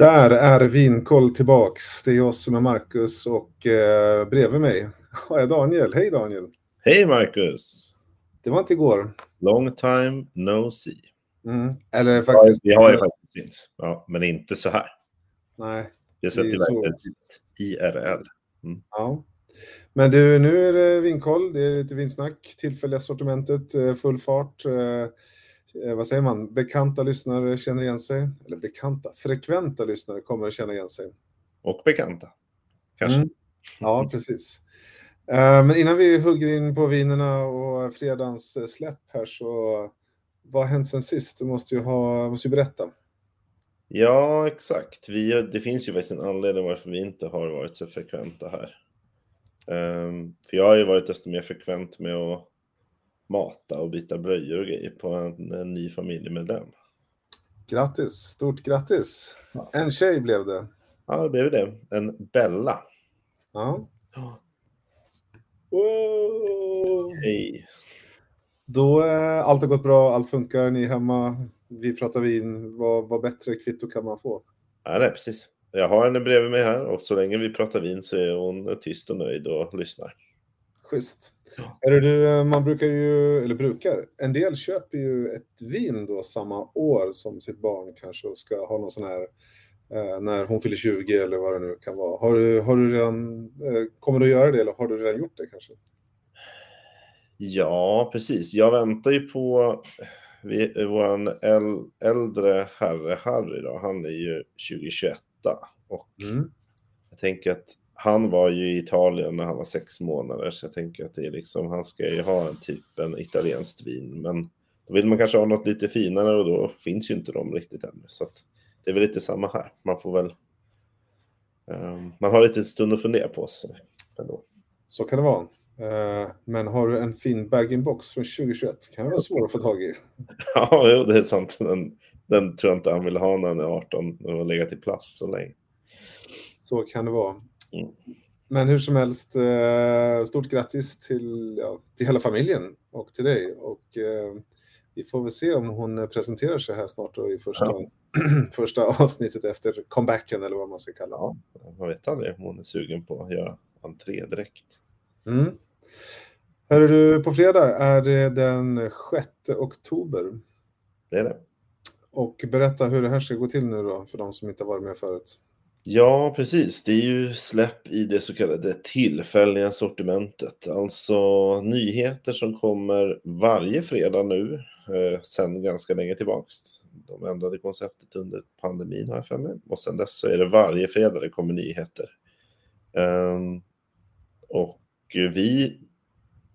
Där är Vinkoll tillbaks. Det är jag som är Marcus och eh, bredvid mig har jag Daniel. Hej Daniel! Hej Marcus! Det var inte igår. Long time no see. Mm. Eller faktiskt... Vi har ju faktiskt syns, ja, men inte så här. Nej. Vi har sett verkligen IRL. Mm. Ja. Men du, nu är det vinkoll, det är lite vinsnack, tillfälliga sortimentet, eh, full fart. Eh, eh, vad säger man, bekanta lyssnare känner igen sig. Eller bekanta, frekventa lyssnare kommer att känna igen sig. Och bekanta, kanske. Mm. Ja, precis. Eh, men innan vi hugger in på vinerna och fredagens släpp här så vad har hänt sen sist? Du måste ju, ha, måste ju berätta. Ja, exakt. Vi, det finns ju faktiskt en anledning varför vi inte har varit så frekventa här. Um, för jag har ju varit desto mer frekvent med att mata och byta blöjor och grejer på en, en ny familjemedlem. Grattis, stort grattis! Ja. En tjej blev det. Ja, det blev det. En Bella. Ja. Wow. Hej. Då eh, allt har gått bra, allt funkar, ni är hemma, vi pratar vin. Vad, vad bättre kvitto kan man få? Ja, nej, precis. Jag har henne bredvid mig här och så länge vi pratar vin så är hon tyst och nöjd och lyssnar. Schysst. Är du, eh, man brukar ju, eller brukar, en del köper ju ett vin då samma år som sitt barn kanske och ska ha någon sån här eh, när hon fyller 20 eller vad det nu kan vara. Har du, har du redan, eh, kommer du att göra det eller har du redan gjort det kanske? Ja, precis. Jag väntar ju på vi, våran äldre herre Harry då, han är ju 2021 och mm. jag tänker att han var ju i Italien när han var sex månader så jag tänker att det är liksom, han ska ju ha en typ en italienskt vin men då vill man kanske ha något lite finare och då finns ju inte de riktigt ännu så att det är väl lite samma här. Man får väl um, man har lite stund att fundera på sig ändå. Så kan det vara. Eh, men har du en fin bag-in-box från 2021 kan det vara svår att få tag i. Ja, det är sant. Den, den tror jag inte han vill ha när han är 18 och har legat i plast så länge. Så kan det vara. Mm. Men hur som helst, eh, stort grattis till, ja, till hela familjen och till dig. Och eh, vi får väl se om hon presenterar sig här snart då i första, ja. första avsnittet efter comebacken eller vad man ska kalla det. Ja, man vet aldrig om hon är sugen på att göra entré direkt. Mm. Hör du, på fredag är det den 6 oktober. Det är det. Och berätta hur det här ska gå till nu då, för de som inte varit med förut. Ja, precis. Det är ju släpp i det så kallade tillfälliga sortimentet. Alltså nyheter som kommer varje fredag nu, eh, sen ganska länge tillbaks. De ändrade konceptet under pandemin har jag för mig. Och sen dess så är det varje fredag det kommer nyheter. Um, och vi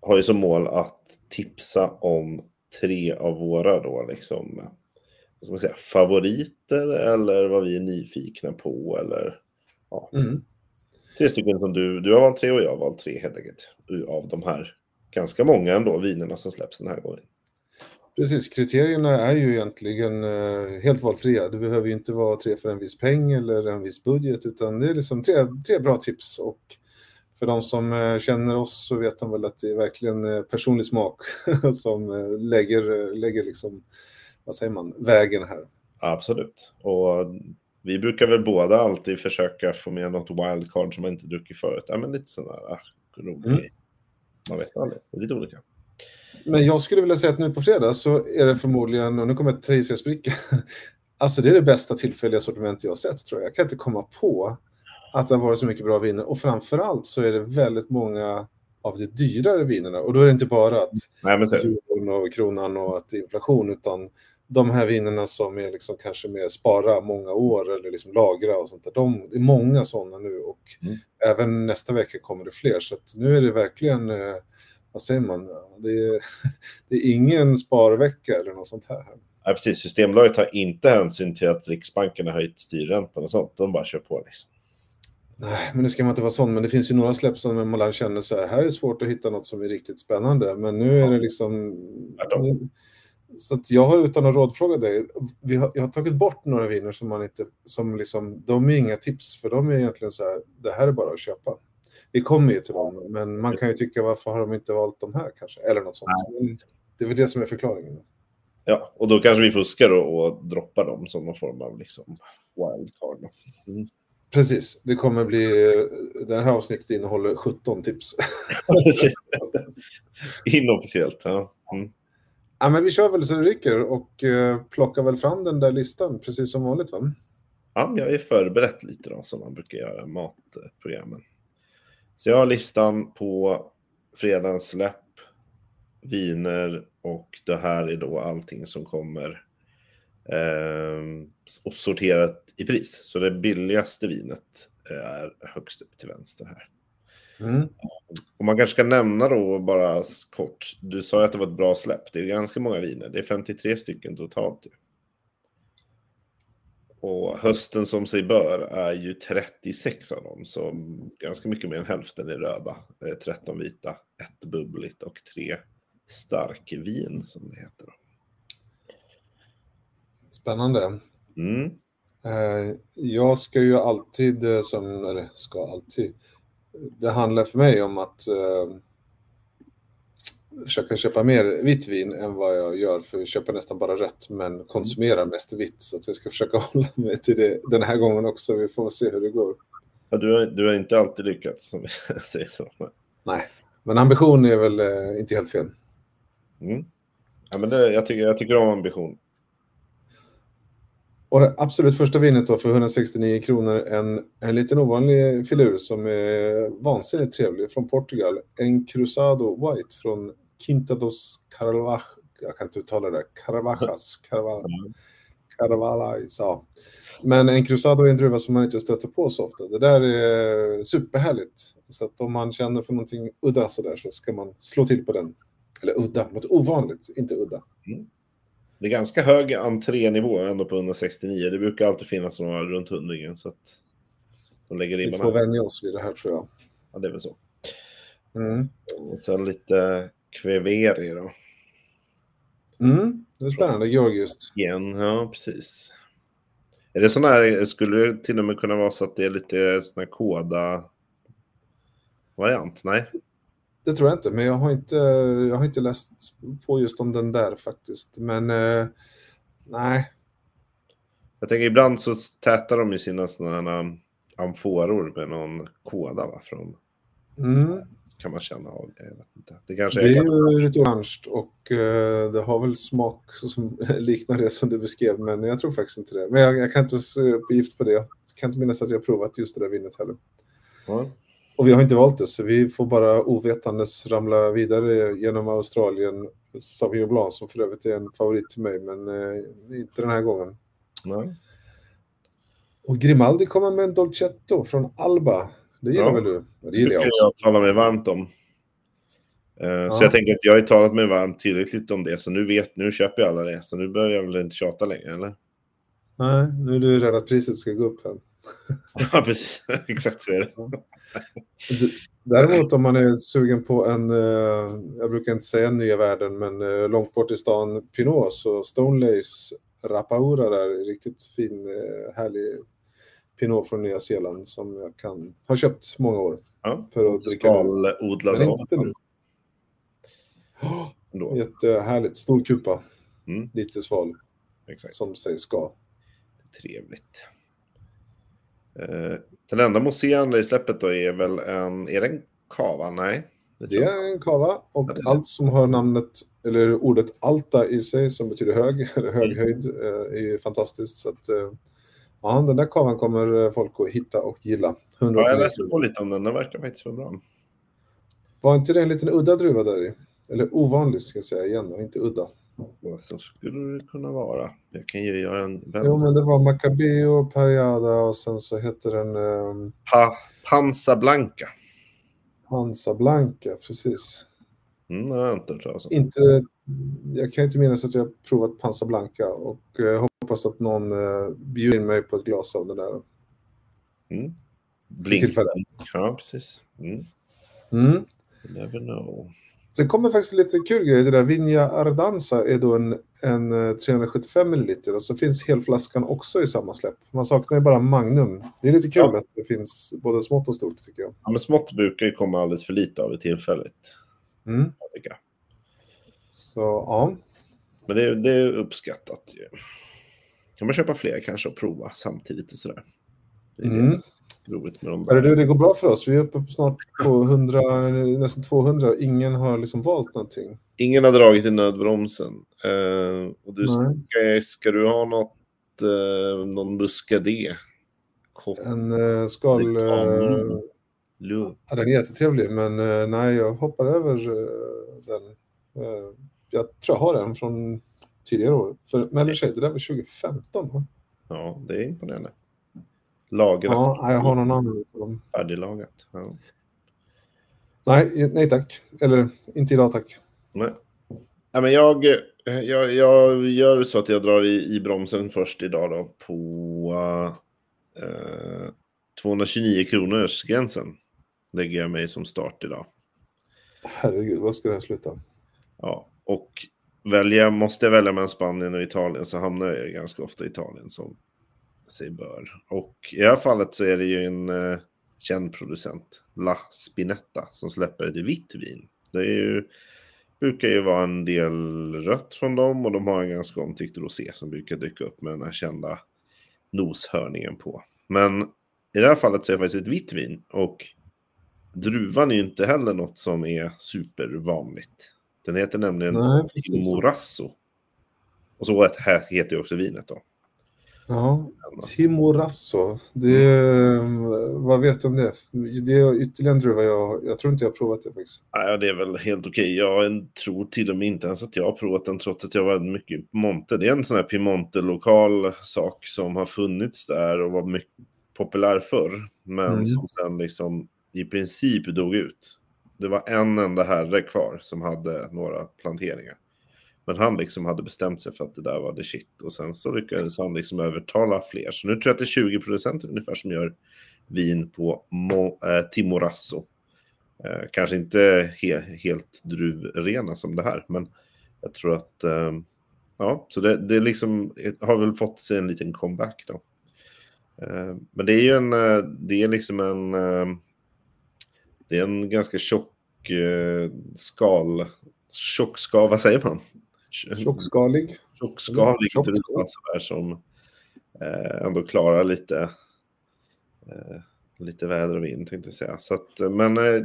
har ju som mål att tipsa om tre av våra då liksom, vad man säga, favoriter eller vad vi är nyfikna på eller ja. Mm. Tre stycken som du, du har valt tre och jag har valt tre helt enkelt. Av de här ganska många ändå vinerna som släpps den här gången. Precis, kriterierna är ju egentligen eh, helt valfria. Det behöver ju inte vara tre för en viss peng eller en viss budget, utan det är liksom tre, tre bra tips och för de som eh, känner oss så vet de väl att det är verkligen eh, personlig smak som lägger, lägger liksom, vad säger man, vägen här. Absolut. Och vi brukar väl båda alltid försöka få med något wildcard som man inte druckit förut. Ja, men lite sådär ah, rolig mm. Man vet aldrig, det är lite olika. Men jag skulle vilja säga att nu på fredag så är det förmodligen, och nu kommer jag spricka, alltså det är det bästa tillfälliga sortiment jag har sett tror jag. Jag kan inte komma på att det har varit så mycket bra viner och framförallt så är det väldigt många av de dyrare vinerna och då är det inte bara att euron och kronan och att det är inflation utan de här vinerna som är liksom kanske med spara många år eller liksom lagra och sånt där. De, det är många sådana nu och mm. även nästa vecka kommer det fler så att nu är det verkligen eh, vad säger man, det är, det är ingen sparvecka eller något sånt här. Ja, precis. Systembolaget tar inte hänsyn till att Riksbanken har höjt styrräntan och sånt. De bara kör på liksom. Nej, men nu ska man inte vara sån, men det finns ju några släpp som man känner så här, här är svårt att hitta något som är riktigt spännande, men nu är det liksom... Så jag har utan att rådfråga dig, vi har, jag har tagit bort några viner som man inte, som liksom, de är inga tips, för de är egentligen så här, det här är bara att köpa. Vi kommer ju till dem, men man kan ju tycka varför har de inte valt de här kanske, eller något sånt. Det är väl det som är förklaringen. Ja, och då kanske vi fuskar och, och droppar dem som någon form av liksom wildcard. Mm. Precis, det kommer bli... Det här avsnittet innehåller 17 tips. Inofficiellt, ja. Mm. Ja, men vi kör väl så det rycker och eh, plockar väl fram den där listan, precis som vanligt va? Ja, jag är förberett lite då, som man brukar göra, matprogrammen. Så jag har listan på fredagens släpp, viner och det här är då allting som kommer eh, och sorterat i pris. Så det billigaste vinet eh, är högst upp till vänster här. Mm. Och man kanske ska nämna då bara kort, du sa ju att det var ett bra släpp. Det är ganska många viner, det är 53 stycken totalt. Och hösten som sig bör är ju 36 av dem, så ganska mycket mer än hälften är röda. 13 vita, ett bubbligt och tre starkvin som det heter. Spännande. Mm. Eh, jag ska ju alltid, eh, som, eller ska alltid, det handlar för mig om att uh, försöka köpa mer vitt vin än vad jag gör, för jag köper nästan bara rött men konsumerar mest vitt. Så att jag ska försöka hålla mig till det den här gången också. Vi får se hur det går. Ja, du, har, du har inte alltid lyckats, som jag säger så. Nej, men ambition är väl uh, inte helt fel. Mm. Ja, men det, jag, tycker, jag tycker om ambition. Och det absolut första vinet då för 169 kronor, en, en liten ovanlig filur som är vansinnigt trevlig från Portugal. En Cruzado White från Quinta dos Carvalho, jag kan inte uttala det, Caravajas, Carvalhais, ja. Men en Cruzado är en druva som man inte stöter på så ofta. Det där är superhärligt. Så att om man känner för någonting udda så där så ska man slå till på den. Eller udda, något ovanligt, inte udda. Mm. Det är ganska hög entrénivå ändå på 169. Det brukar alltid finnas några runt hundringen. Så att de lägger Vi får vänja oss vid det här tror jag. Ja, det är väl så. Mm. Och sen lite Kveveri då. Mm, det är spännande. Georgiskt. Igen, ja precis. Är det sån här, skulle det till och med kunna vara så att det är lite sån här koda variant? Nej det tror jag inte, men jag har inte, jag har inte läst på just om den där faktiskt. Men eh, nej. Jag tänker ibland så tätar de ju sina sådana um, amforor med någon koda va? Från, mm. kan man känna av. Jag vet inte. Det, kanske det är, är ju lite orange och eh, det har väl smak som liknar det som du beskrev, men jag tror faktiskt inte det. Men jag, jag kan inte se gift på det. Jag kan inte minnas att jag provat just det där vinet heller. Ja. Och vi har inte valt det, så vi får bara ovetandes ramla vidare genom Australien. Sauvignon Blanc som för övrigt är en favorit till mig, men eh, inte den här gången. Nej. Och Grimaldi kommer med en Dolcetto från Alba. Det gillar ja. väl du? Det gillar jag också. jag tala mig varmt om. Uh, ja. Så jag tänker att jag har talat mig varmt tillräckligt om det, så nu vet, nu köper jag alla det. Så nu börjar jag väl inte tjata längre, eller? Nej, nu är du rädd att priset ska gå upp här. ja, precis. Exakt så är det. Däremot om man är sugen på en, eh, jag brukar inte säga nya världen, men eh, långt bort i stan Pinot, så Stonelace Rapaura där, riktigt fin, eh, härlig Pinot från Nya Zeeland som jag kan ha köpt många år. Ja, för att dricka. Skalodlade Oh, jättehärligt, stor kupa. Mm. Lite sval. Exakt. Som sig ska. Trevligt. Eh, den enda mousserande i släppet då är väl en, är det en kava? Nej. Det, det är en kava och ja, allt som har namnet, eller ordet alta i sig som betyder hög, eller hög mm. höjd, eh, är fantastiskt. Så att, eh, ja, den där kavan kommer folk att hitta och gilla. Ja, jag läste på lite om den, den verkar faktiskt vara bra. Var inte det en liten udda druva där i? Eller ovanlig ska jag säga igen, och inte udda. Så skulle det kunna vara. Jag kan ju göra en... Jo, men det var Macabeo, Pariada och sen så heter den... Um... Pa Panza Blanca. Panza Blanca, precis. Mm, det har jag inte hört talas Inte, jag kan inte minnas att jag har provat Panza Blanca och uh, hoppas att någon uh, bjuder in mig på ett glas av den där. Mm. Blink. Ja, precis. Mm. Mm. You never know. Sen kommer faktiskt lite kul grej. Det där Vinja Ardanza är då en, en 375 eh, ml och så finns helflaskan också i samma släpp. Man saknar ju bara Magnum. Det är lite kul ja. att det finns både smått och stort tycker jag. Ja, men smått brukar ju komma alldeles för lite av det tillfälligt. Mm. Så ja. Men det, det är uppskattat ju. Kan man köpa fler kanske och prova samtidigt och sådär. Det är Mm. det roligt med dem. Är det, du, det går bra för oss. Vi är uppe på snart på 100, nästan 200 och ingen har liksom valt någonting. Ingen har dragit i nödbromsen. Eh, och du ska, ska du ha något, eh, någon muscadet? Kort, En uh, skal... Uh, ja, den är jättetrevlig, men eh, nej, jag hoppar över den. Jag tror jag har den från tidigare år. För, men i och för sig, det där var 2015. Va? Ja, det är imponerande. Lagrat, Ja, nej, jag har någon annan färdiglagat. Ja. Nej, nej tack. Eller inte idag tack. Nej. Ja, men jag, jag, jag gör så att jag drar i, i bromsen först idag då på eh, 229 kronors gränsen. Lägger jag mig som start idag. Herregud, vad ska det här sluta? Ja, och välja, måste jag välja mellan Spanien och Italien så hamnar jag ganska ofta i Italien som sig bör. Och i det här fallet så är det ju en eh, känd producent, La Spinetta, som släpper ett vitt vin. Det är ju, brukar ju vara en del rött från dem och de har en ganska omtyckt rosé som brukar dyka upp med den här kända noshörningen på. Men i det här fallet så är det faktiskt ett vitt vin och druvan är ju inte heller något som är supervanligt. Den heter nämligen Nej. Morasso. Och så heter ju också vinet då. Ja, Timorasso. Det, vad vet du om det? Det är ytterligare en druva jag, jag tror inte jag har provat det faktiskt. Ja, det är väl helt okej. Jag tror till och med inte ens att jag har provat den trots att jag var mycket i Piemonte. Det är en sån här Piemonte-lokal sak som har funnits där och var mycket populär förr. Men Mm. som sen liksom i princip dog ut. Det var en enda herre kvar som hade några planteringar. Men han liksom hade bestämt sig för att det där var the shit. Och sen så lyckades han liksom övertala fler. Så nu tror jag att det är 20 producenter ungefär som gör vin på Mo- eh, Timorasso. Eh, kanske inte he helt druvrena som det här, men jag tror att eh, ja, så det, det liksom har väl fått sig en liten comeback då. Eh, men det är ju en, eh, det är liksom en, eh, det är en ganska tjock eh, skal, tjock skal, vad säger man? Tjockskalig. Tjockskalig skal. sådär som eh, ändå klarar lite, eh, lite väder och vind tänkte jag säga. Så att, men eh,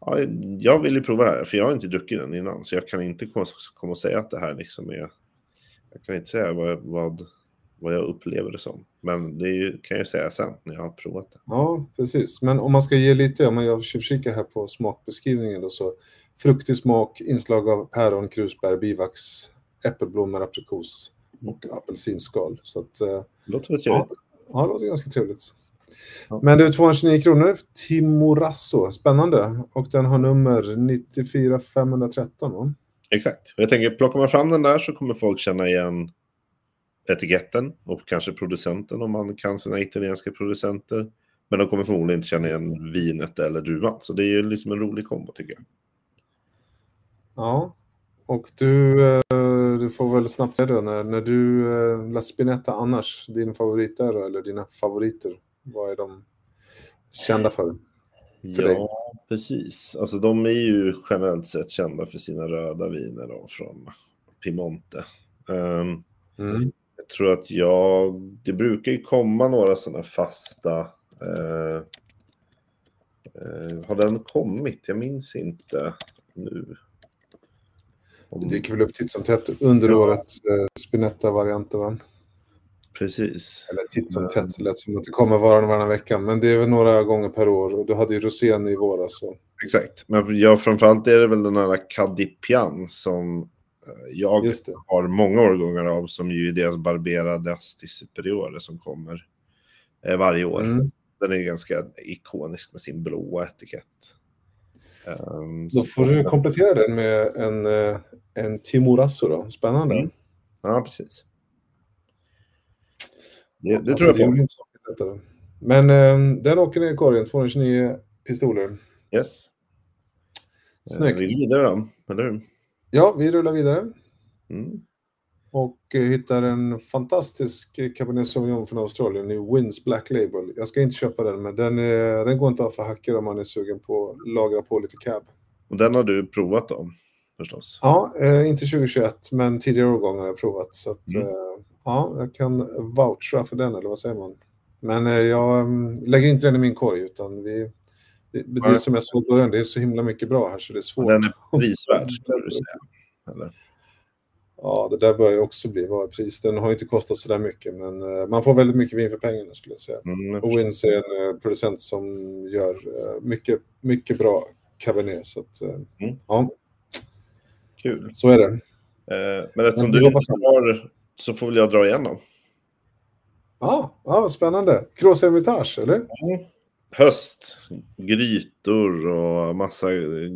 ja, jag vill ju prova det här, för jag har inte druckit den innan, så jag kan inte komma, komma och säga att det här liksom är... Jag kan inte säga vad, vad, vad jag upplever det som, men det ju, kan jag säga sen när jag har provat det. Ja, precis. Men om man ska ge lite, om jag tjuvkikar här på smakbeskrivningen då så fruktig smak, inslag av päron, krusbär, bivax, äppelblommor, aprikos och apelsinskal. Så att, eh, låter väl trevligt. ja, det låter ganska trevligt. Ja. Men det är 229 kronor, Timorasso, spännande. Och den har nummer 94 513 va? Exakt. Jag tänker, plockar man fram den där så kommer folk känna igen etiketten och kanske producenten om man kan sina italienska producenter. Men de kommer förmodligen inte känna igen vinet eller druvan. Så det är ju liksom en rolig kombo tycker jag. Ja, och du, eh, du får väl snabbt säga då när, när du, eh, La Spinetta annars, din favorit då, eller dina favoriter, vad är de kända för? För dig. ja, precis. Alltså de är ju generellt sett kända för sina röda viner då, från Piemonte. Ehm, Mm. jag tror att jag... Det brukar ju komma några sådana fasta... eh, eh, har den kommit? Jag minns inte nu. Det dyker väl upp titt som tätt under Ja. året, eh, Spinetta-varianter va? Precis. Eller titt som tätt, det lät som att det kommer varann varannan vecka, men det är väl några gånger per år. Och du hade ju rosén i våras. Så. Exakt. Men ja, framförallt är det väl den här Cadipian som eh, jag har många årgångar av som ju är deras Barbera Asti Superiore som kommer eh, varje år. Mm. Den är ganska ikonisk med sin blåa etikett. Ehm, Då så- får du komplettera den med en, en Timorasso då. Spännande. Mm. Ja, precis. Det, det Alltså, tror jag det på. inte. Men eh, den åker ner i korgen, 229 pistoler. Yes. Eh, Snyggt. Vi går vidare då, eller hur? Ja, vi rullar vidare Mm. och eh, hittar en fantastisk Cabernet Sauvignon från Australien i Wins Black Label. Jag ska inte köpa den, men den, eh, den går inte av för hacker om man är sugen på att lagra på lite cab. Och den har du provat då? Förstås. Ja, eh, inte 2021, men tidigare årgångar har jag provat. Så att, Mm. eh, ja, jag kan voucha för den, eller vad säger man? Men eh, jag mm, lägger inte den i min korg, utan vi, det, det är som jag sa i början, det är så himla mycket bra här så det är svårt. Den är prisvärd, skulle du säga. Eller? Ja, det där börjar ju också bli vad är pris. Den har inte kostat så där mycket, men man får väldigt mycket vin för pengarna skulle jag säga. Mm. Wins är en producent som gör mycket, mycket bra cabernet. Så att, Mm. ja, Kul. Så är det. Eh, men eftersom du inte har så får väl jag dra igenom. Ja, ah, ah, spännande. Cross Hermitage, eller? Mm. Höst, grytor och massa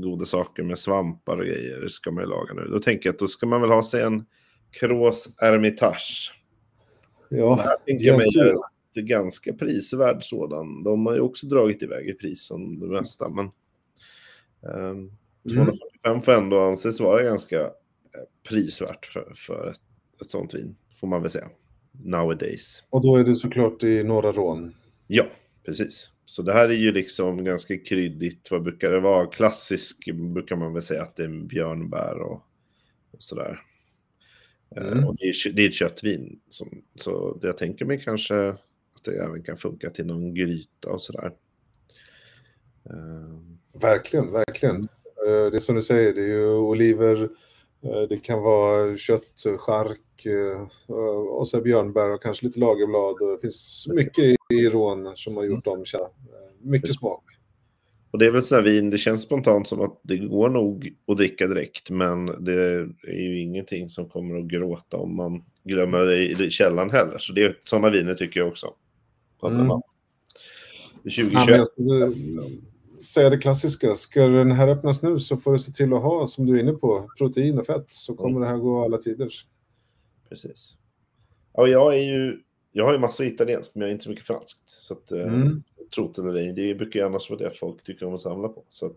goda saker med svampar och grejer ska man ju laga nu. Då tänker jag att då ska man väl ha sig en Cross Hermitage. Ja, det jag mig är en ganska prisvärd sådan. De har ju också dragit iväg i pris som det mesta, men um, den får ändå anses vara ganska eh, prisvärt för, för ett, ett sånt vin, får man väl säga. Nowadays. Och då är det såklart i norra Rån? Ja, precis. Så det här är ju liksom ganska kryddigt. Vad brukar det vara? Klassisk brukar man väl säga att det är björnbär och, och sådär. Eh, mm. Och det, är, det är ett köttvin. Som, så jag tänker mig kanske att det även kan funka till någon gryta och sådär. Eh. Verkligen, verkligen. Eh, Det är som du säger, det är ju oliver, eh, det kan vara kött, chark eh, och så björnbär och kanske lite lagerblad. Det finns mycket i rån som har gjort om tja. Eh, Mycket smak. Och det är väl sådär vin, det känns spontant som att det går nog att dricka direkt, men det är ju ingenting som kommer att gråta om man glömmer det i källaren heller. Så det är sådana viner tycker jag också. Att Mm. Ja, 2021. men jag skulle säga det klassiska. Ska den här öppnas nu så får du se till att ha, som du är inne på, protein och fett. Så kommer det här gå alla tider. Precis. Ja, jag är ju, jag har ju massa italienskt, men jag har inte så mycket franskt. Så att, eh, Mm. tro det eller ej, det brukar ju annars vara det folk tycker om att samla på. Så att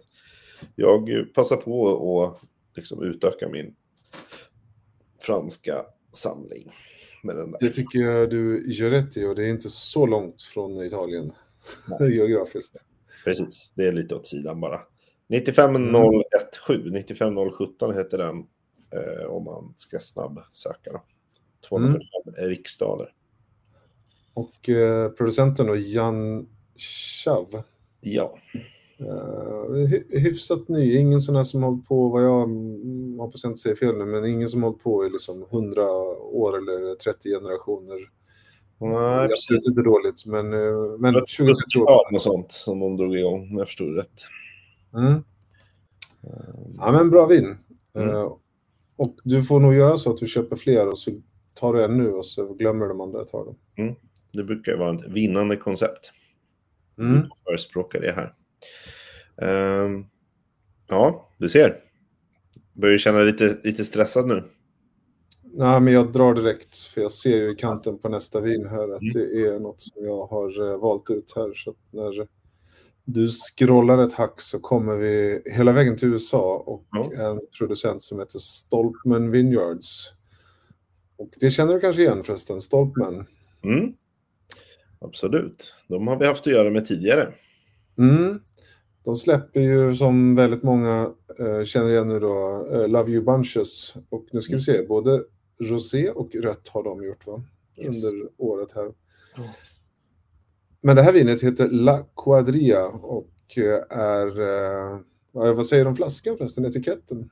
jag passar på att liksom utöka min franska samling med den där. Det tycker jag du gör rätt i och det är inte så långt från Italien geografiskt. Precis, det är lite åt sidan bara. 95017, 95017 heter den eh, om man ska snabbsöka. Då. 245 riksdaler. Och eh, producenten då, Jan Chav. Ja, Uh, hyfsat ny, ingen sån här som hållit på, vad jag mm, hoppas jag inte säger fel nu, men ingen som hållit på i liksom 100 år eller 30 generationer. Nej, precis. inte dåligt, men, eh, men 20 år. 70-tal och sånt som de drog igång, om jag förstod rätt. Mm. Ja, men bra vin. Mm. Eh, och du får nog göra så att du köper fler och så tar du en nu och så glömmer de andra ett tag. då. Det brukar vara ett vinnande koncept. Mm. Jag förespråkar det här. Ehm, ja, du ser. Börjar känna lite, lite stressad nu. Nej, men jag drar direkt, för jag ser ju i kanten på nästa vin här att Mm. det är något som jag har eh, valt ut här. Så att när du scrollar ett hack så kommer vi hela vägen till USA och Ja. en producent som heter Stolpman Vineyards. Och det känner du kanske igen förresten, Stolpman. Mm. Absolut. De har vi haft att göra med tidigare. Mm. De släpper ju som väldigt många eh, känner igen nu då, eh, Love You Bunches. Och nu ska vi se, både rosé och rött har de gjort va? Yes. Under året här. Men det här vinet heter La Quadria och eh, är, eh, vad säger de om flaskan förresten, etiketten?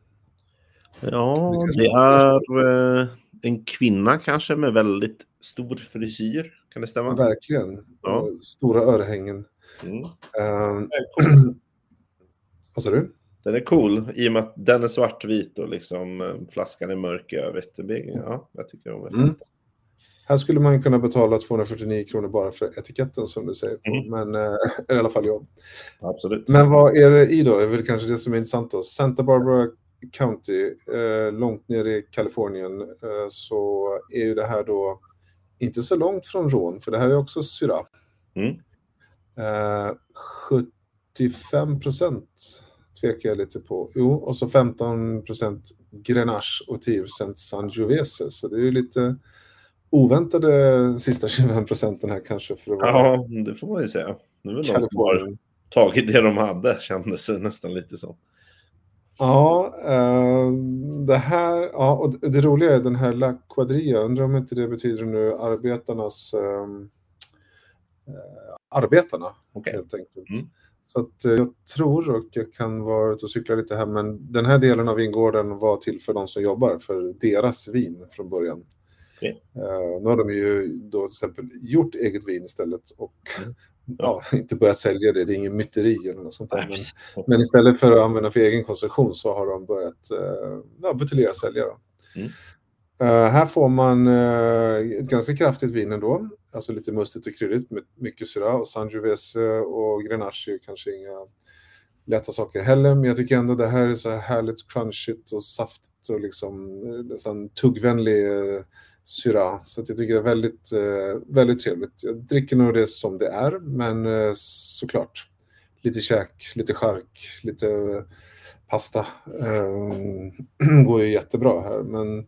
Ja, det är- eh, en kvinna kanske med väldigt stor frisyr. Kan det stämma? Verkligen. Ja. Stora örhängen. Mm. Eh, vad sa du? Den är cool i och med att den är svartvit och liksom eh, flaskan är mörk i övrigt. Ja, jag tycker om det. Mm. Här skulle man kunna betala 249 kronor bara för etiketten som du säger. Mm. Men eh, i alla fall jag. Absolut. Men vad är det i då? Det är väl kanske det som är intressant då. Santa Barbara County, eh, långt ner i Kalifornien, eh, så är ju det här då inte så långt från Rån, för det här är också Syrah. Mm. Eh, 75 procent tvekar jag lite på. Jo, och så 15 procent Grenache och 10 procent Sangiovese. Så det är ju lite oväntade sista 25 procenten här kanske för att vara Ja, det får man ju säga. Det är väl någon som har tagit det de hade, kändes det nästan lite som. Ja, uh, det här, ja, och det roliga är den här La Quadrilla, undrar om inte det betyder nu arbetarnas, uh, arbetarna Okej. helt enkelt. Mm. Så att uh, jag tror, och jag kan vara ute och cykla lite här, men den här delen av vingården var till för de som jobbar, för deras vin från början. Okej. Uh, nu har de ju då till exempel gjort eget vin istället och Mm. ja, inte börjat sälja det, det är ingen myteri eller något sånt där. Men, men istället för att använda för egen konsumtion så har de börjat uh, ja, buteljera och sälja. Mm. Eh, här får man eh, ett ganska kraftigt vin ändå, alltså lite mustigt och kryddigt med mycket syra och Sangiovese och Grenache är kanske inga lätta saker heller, men jag tycker ändå det här är så här härligt crunchigt och saftigt och liksom eh, nästan tuggvänlig eh, syra. Så att jag tycker det är väldigt, eh, väldigt trevligt. Jag dricker nog det som det är, men eh, såklart lite käk, lite chark, lite eh, pasta. Eh, går ju jättebra här, men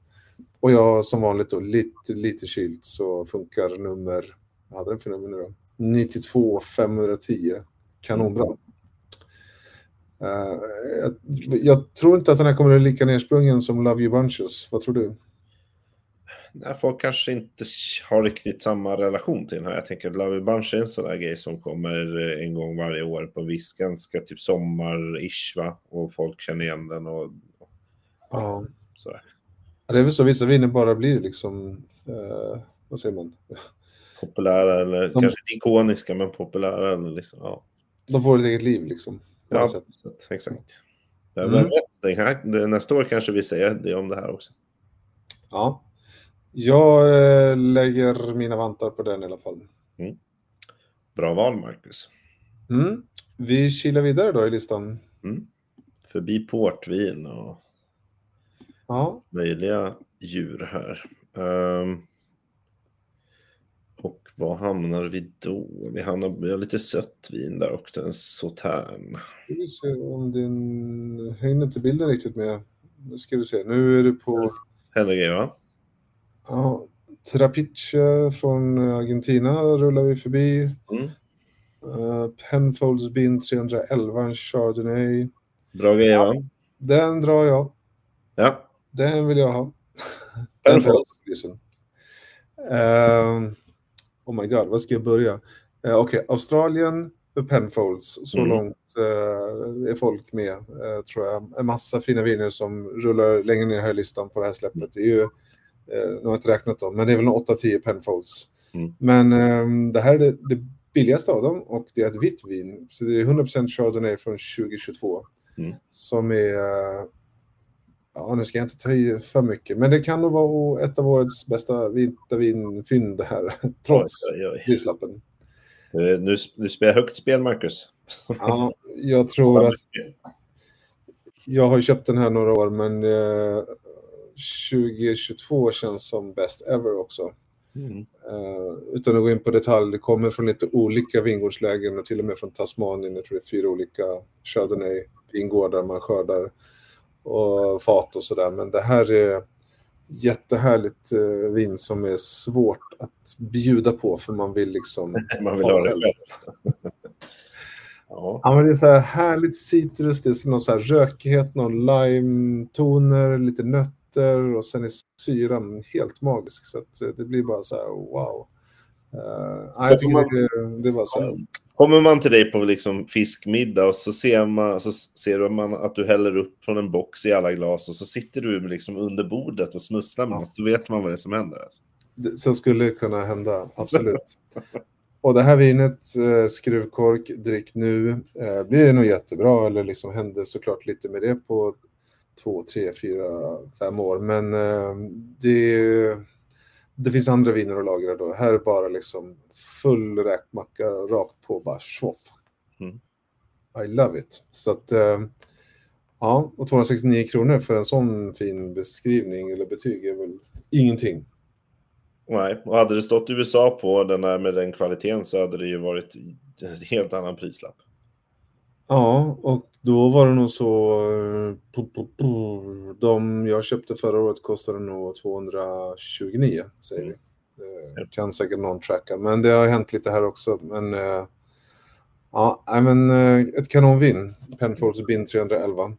och jag som vanligt då lite, lite kylt så funkar nummer, vad hade den för nummer nu då? 92 510. Kanonbra. Eh, jag, jag tror inte att den här kommer att bli lika nersprungen som Love You Bunches. Vad tror du? Nej, folk kanske inte har riktigt samma relation till den här. Jag tänker att Love Bunch är en sån där grej som kommer eh, en gång varje år på en viss ganska typ sommar-ish va? Och folk känner igen den och Ja. sådär. Det är väl så vissa viner bara blir liksom, eh, vad säger man? Populära eller De- kanske inte ikoniska men populära. Eller liksom, ja. De får ett eget liv liksom. Ja, sätt. exakt. Mm. den här, nästa år kanske vi säger det om det här också. ja. Jag eh, lägger mina vantar på den i alla fall. Bra val, Marcus. Mm. Vi kilar vidare då i listan. Mm. Förbi portvin och Ja, möjliga djur här. Ehm, och vad hamnar vi då? Vi hamnar vi har lite sött vin där också, en sautern. ska vi se om din... Hänger inte bilden riktigt med. Nu ska vi se. Nu är du på Henry, va? ja, Trapiche från Argentina rullar vi förbi. Mm. Uh, Penfolds Bin 311, en Chardonnay. Bra grejer, va? Den drar jag. Ja. Den vill jag ha. Penfolds. Ehm, oh my god, var ska jag börja? Uh, Okej, Australien, Penfolds. Så Mm. långt eh, är folk med, eh, tror jag. En massa fina viner som rullar längre ner här i listan på det här släppet. Det är ju, uh, nu har jag inte räknat dem, men det är väl 8-10 Penfolds. Mm. Men ehm, det här är det, det billigaste av dem och det är ett vitt vin. Så det är 100% Chardonnay från 2022. Mm. Som är Ja, nu ska jag inte ta i för mycket, men det kan nog vara ett av årets bästa vita vinfynd det här, trots prislappen. Eh, Nu, du spelar högt spel, Marcus. Ja, jag tror att jag har köpt den här några år, men eh, 2022 känns som best ever också. Mm. Eh, utan att gå in på detalj, det kommer från lite olika vingårdslägen och till och med från Tasmanien. Jag tror det är fyra olika Chardonnay-vingårdar man skördar och fat och sådär. Men det här är jättehärligt eh, vin som är svårt att bjuda på för man vill liksom... Man vill ha det själv. ja. Ja, men det är så här härligt citrus, det är någon så här rökighet, någon lime-toner, lite nötter och sen är syran helt magisk. Så eh, det blir bara så här wow. Uh, ja, jag tycker det, det var så här. Kommer man till dig på liksom fiskmiddag och så ser man, så ser man att du häller upp från en box i alla glas och så sitter du liksom under bordet och smusslar med Ja. något. Då vet man vad det är som händer. Alltså. Det- Så skulle det kunna hända, absolut. Och det här vinet, eh, skruvkork, drick nu, eh, blir nog jättebra. Eller liksom hände såklart lite med det på två, tre, fyra, fem år. Men eh, det, det finns andra viner att lagra då. Här är bara liksom full räkmacka rakt på, bara tjoff. Mm. I love it. Så att, eh, ja, och 269 kronor för en sån fin beskrivning eller betyg är väl ingenting. Nej, och hade det stått USA på den här med den kvaliteten så hade det ju varit en helt annan prislapp. Ja, och då var det nog så... eh, De jag köpte förra året kostade nog 229, säger vi. Eh, Kan säkert någon tracka, men det har hänt lite här också. Men eh, ja, men ett kanonvin. Penfolds Bin 311.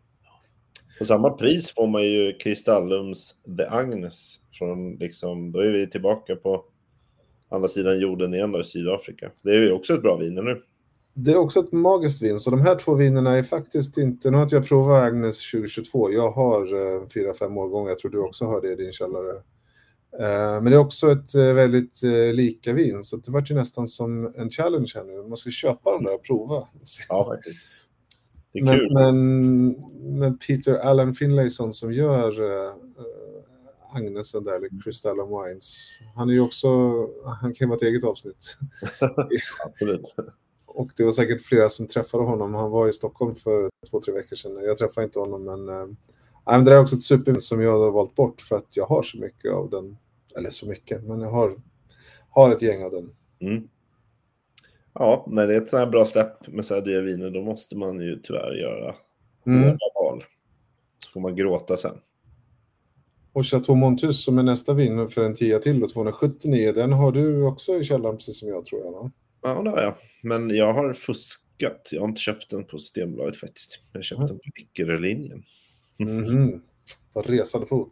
På samma pris får man ju Kristallums The Agnes. Från liksom, då är vi tillbaka på andra sidan jorden igen då, i Sydafrika. Det är ju också ett bra vin, nu. Det är också ett magiskt vin, så de här två vinerna är faktiskt inte... Nu har inte jag provat Agnes 2022. Jag har eh, fyra, fem årgångar. Jag tror du också har det i din källare. Eh, men det är också ett eh, väldigt lika vin, så det var ju nästan som en challenge här nu. Man ska köpa dem där och prova. Ja, faktiskt. Det är men, kul. Men, men Peter Allen Finlayson som gör uh, Agnesen där, eller Crystal Wines, han är ju också, han kan vara ett eget avsnitt. Absolut. Och det var säkert flera som träffade honom. Han var i Stockholm för två, tre veckor sedan. Jag träffade inte honom, men, äh, det är också ett supervin som jag har valt bort för att jag har så mycket av den. Eller så mycket, men jag har, har ett gäng av den. Mm. Ja, när det är ett så här bra släpp med så här viner, då måste man ju tyvärr göra mm. val. Så får man gråta sen. Och Chateau Montus som är nästa vin för en tia till då, 279, den har du också i källaren precis som jag tror jag va? Ja, det har jag. Men jag har fuskat. Jag har inte köpt den på Systembolaget faktiskt. Jag har köpt mm. den på Eckerölinjen. Mm. På resande fot.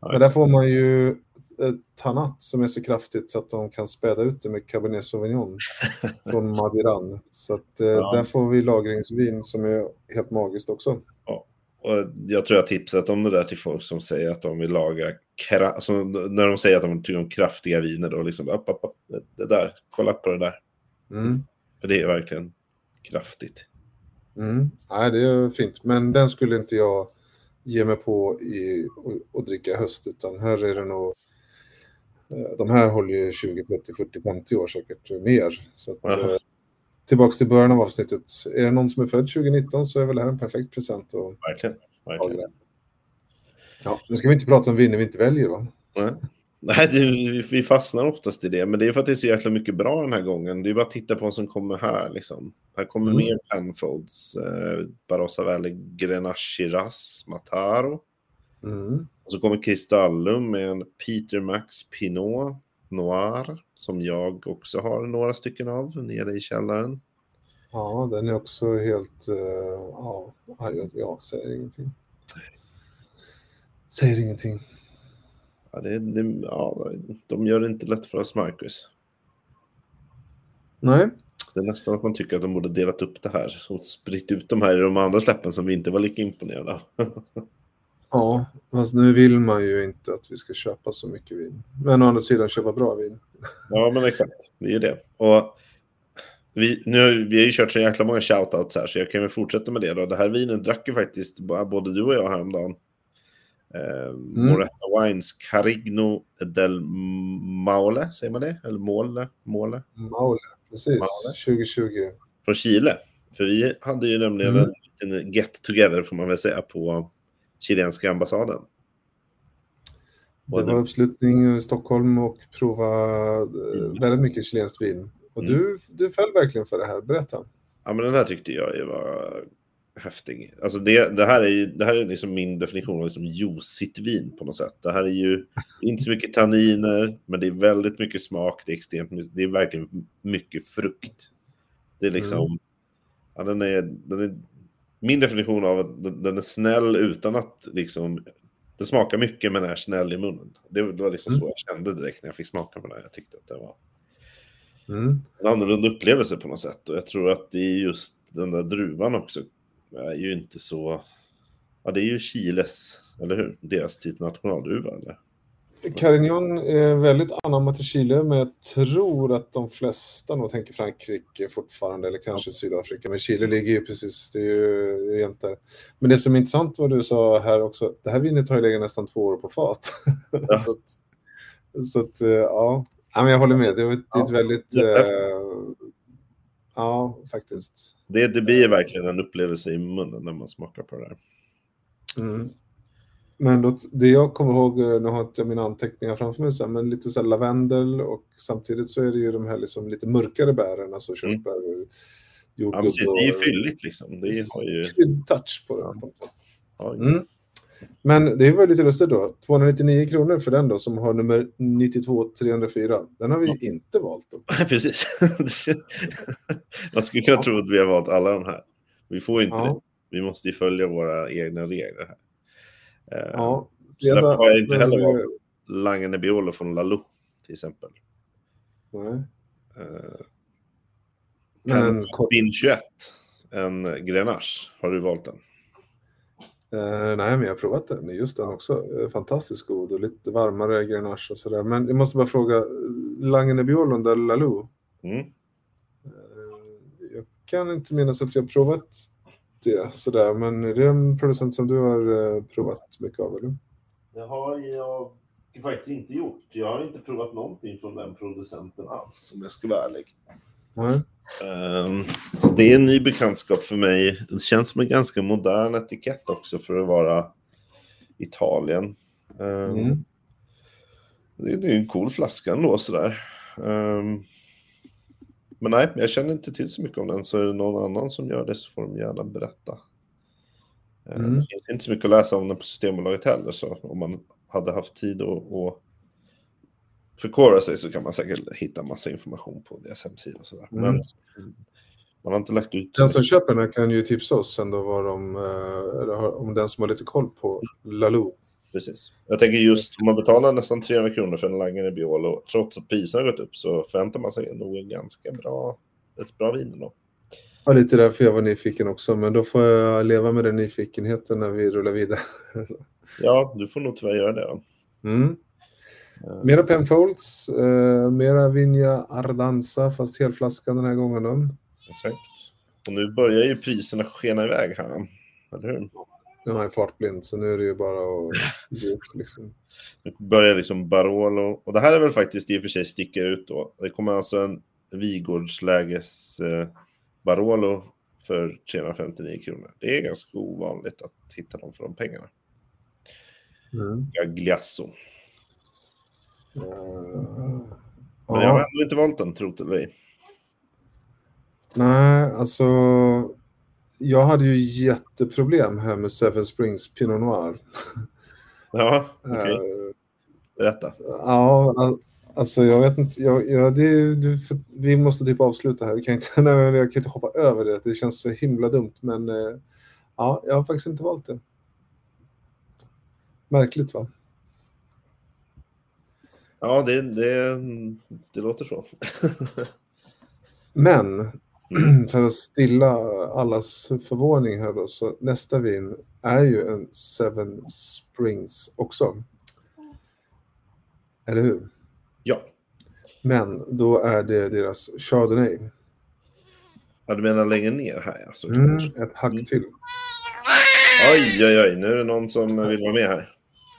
Ja, Men där får man ju ett tannat som är så kraftigt så att de kan späda ut det med Cabernet Sauvignon från Madiran. Så att eh, ja. där får vi lagringsvin som är helt magiskt också. Ja. Och jag tror jag tipsat om det där till folk som säger att de vill laga, alltså, när de säger att de tycker om kraftiga viner då liksom, upp, upp, upp, det där, kolla på det där. Mm. För det är verkligen kraftigt. Mm. Nej, det är fint, men den skulle inte jag ge mig på i, och, och dricka höst, utan här är det nog eh, de här håller ju 20, 30, 40, 50 år säkert mer. Så att, ja. Tillbaks till början av avsnittet. Är det någon som är född 2019 så är väl det här en perfekt present. Och... Verkligen. Verkligen. Ja, nu ska vi inte prata om viner vi inte väljer va? Nej. Nej, det, vi fastnar oftast i det, men det är för att det är så jäkla mycket bra den här gången. Det är bara att titta på vad som kommer här. Liksom. Här kommer mm. mer Penfolds, eh, Barossa Valley, Grenache Shiraz, Mataro. Mm. Och så kommer Kristallum med en Peter Max Pinot Noir, som jag också har några stycken av nere i källaren. Ja, den är också helt... Uh, ja, jag, jag säger ingenting. Säger ingenting. Ja, det, det, ja, de gör det inte lätt för oss, Marcus. Nej. Det är nästan att man tycker att de borde delat upp det här och spritt ut de här i de andra släppen som vi inte var lika imponerade av. ja, fast nu vill man ju inte att vi ska köpa så mycket vin. Men å andra sidan köpa bra vin. ja, men exakt. Det är ju det. Och vi, nu, vi har ju kört så jäkla många shoutouts här, så jag kan väl fortsätta med det. Då. Det här vinet drack ju faktiskt både du och jag häromdagen. Eh, mm. Moretta Wines Carigno del Maule, säger man det? Eller Måle? Måle? Maule, precis. Maule. 2020. Från Chile. För vi hade ju nämligen mm. en liten get together, får man väl säga, på chilenska ambassaden. Det var uppslutning i Stockholm och prova mm. väldigt mycket chilenskt vin. Och mm. du, du föll verkligen för det här. Berätta. Ja, men den här tyckte jag var häftig. Alltså det, det här är ju det här är liksom min definition av liksom juicigt vin på något sätt. Det här är ju inte så mycket tanniner, men det är väldigt mycket smak. Det är extremt det är verkligen mycket frukt. Det är liksom, mm. ja, den är, den är min definition av att den är snäll utan att liksom, det smakar mycket men är snäll i munnen. Det var liksom mm. så jag kände direkt när jag fick smaka på den. Jag tyckte att det var mm. en annorlunda upplevelse på något sätt. Och jag tror att det är just den där druvan också är ju inte så... Ja, det är ju Chiles, eller hur? Deras typ nationaldruva, eller? Carignan är väldigt anammat i Chile, men jag tror att de flesta nog tänker Frankrike fortfarande, eller kanske. Sydafrika. Men Chile ligger ju precis, det är ju jämt där. Men det som är intressant vad du sa här också, det här vinet har ju legat nästan två år på fat. Ja. så att, så att, eh, ja. ja, men jag håller med. Det är ett, ja. väldigt... Ja, eh, ja, faktiskt. Det, det blir verkligen en upplevelse i munnen när man smakar på det där. Mm. Men då, det jag kommer ihåg, eh, nu har inte jag mina anteckningar framför mig, så, men lite så lavendel och samtidigt så är det ju de här liksom lite mörkare bären, alltså mm. körsbär, mm. jordgubb. Ja, precis, det är ju fylligt liksom. Det är, har ju... touch på det. Mm. Men det var lite lustigt då. 299 kronor för den då som har nummer 92304. Den har vi ja. inte valt. Då. Precis. Man skulle kunna ja. tro att vi har valt alla de här. Vi får inte ja. det. Vi måste ju följa våra egna regler här. Eh, Ja, så därför har jag inte heller valt Lange Nebbiolo från Lalou till exempel. Nej. Eh, Men Bin 21, en Grenache. Har du valt den? Eh, nej, men jag har provat den. Just den också. Eh, Fantastiskt god och lite varmare grenache och sådär. Men jag måste bara fråga, Lange Nebbiolo eller Lalou? Mm. Eh, Jag kan inte minnas att jag har provat det sådär, men är det en producent som du har eh, provat mycket av? Eller? Det har jag faktiskt inte gjort. Jag har inte provat någonting från den producenten alls, om jag ska vara ärlig. Nej. Ehm, så det är en ny bekantskap för mig. Det känns som en ganska modern etikett också för att vara Italien. Ehm, Mm. det, det är en cool flaska ändå sådär. Ehm, men nej, jag känner inte till så mycket om den, så är det någon annan som gör det så får de gärna berätta. Mm. Det finns inte så mycket att läsa om den på Systembolaget heller, så om man hade haft tid att, att förkovra sig så kan man säkert hitta massa information på deras hemsida och sådär. Mm. Men man har inte lagt ut... Den som köper den kan ju tipsa oss sen då vad de, eh, om den som har lite koll på Lalou. Precis. Jag tänker just om man betalar nästan 300 kronor för en Langare Biolo, trots att priserna har gått upp, så förväntar man sig nog en ganska bra, ett bra vin ändå. Ja, lite därför jag var nyfiken också, men då får jag leva med den nyfikenheten när vi rullar vidare. Ja, du får nog tyvärr göra det. Då. Mm. Eh, Mera Penfolds, eh, mera Vinja Ardanza, fast helflaskan den här gången. Exakt. Och nu börjar ju priserna skena iväg här. Eller hur? Nu har jag fartblind, så nu är det ju bara att ge upp. Liksom. Nu börjar liksom Barolo. Och det här är väl faktiskt i och för sig sticker ut då. Det kommer alltså en Vigårdsläges eh, Barolo för 359 kronor. Det är ganska ovanligt att hitta dem för de pengarna. Mm. Gagliasso. Eh, Men jag har ändå inte valt den, tro det eller ej. Nej, alltså jag hade ju jätteproblem här med Seven Springs Pinot Noir. Ja, okej. Eh, Berätta. Ja, al- alltså jag vet inte. Jag, jag, det, för, vi måste typ avsluta här. Vi kan inte, nej, jag kan inte hoppa över det. Det känns så himla dumt. Men eh, ja, jag har faktiskt inte valt det. Märkligt va? Ja, det, det, det låter så. Men för att stilla allas förvåning här då, så nästa vin är ju en Seven Springs också. Eller hur? ja. Men då är det deras Chardonnay. ja, du menar längre ner här alltså? Mm, ett hack Mm. till. Oj, oj, oj. Nu är det någon som vill vara med här.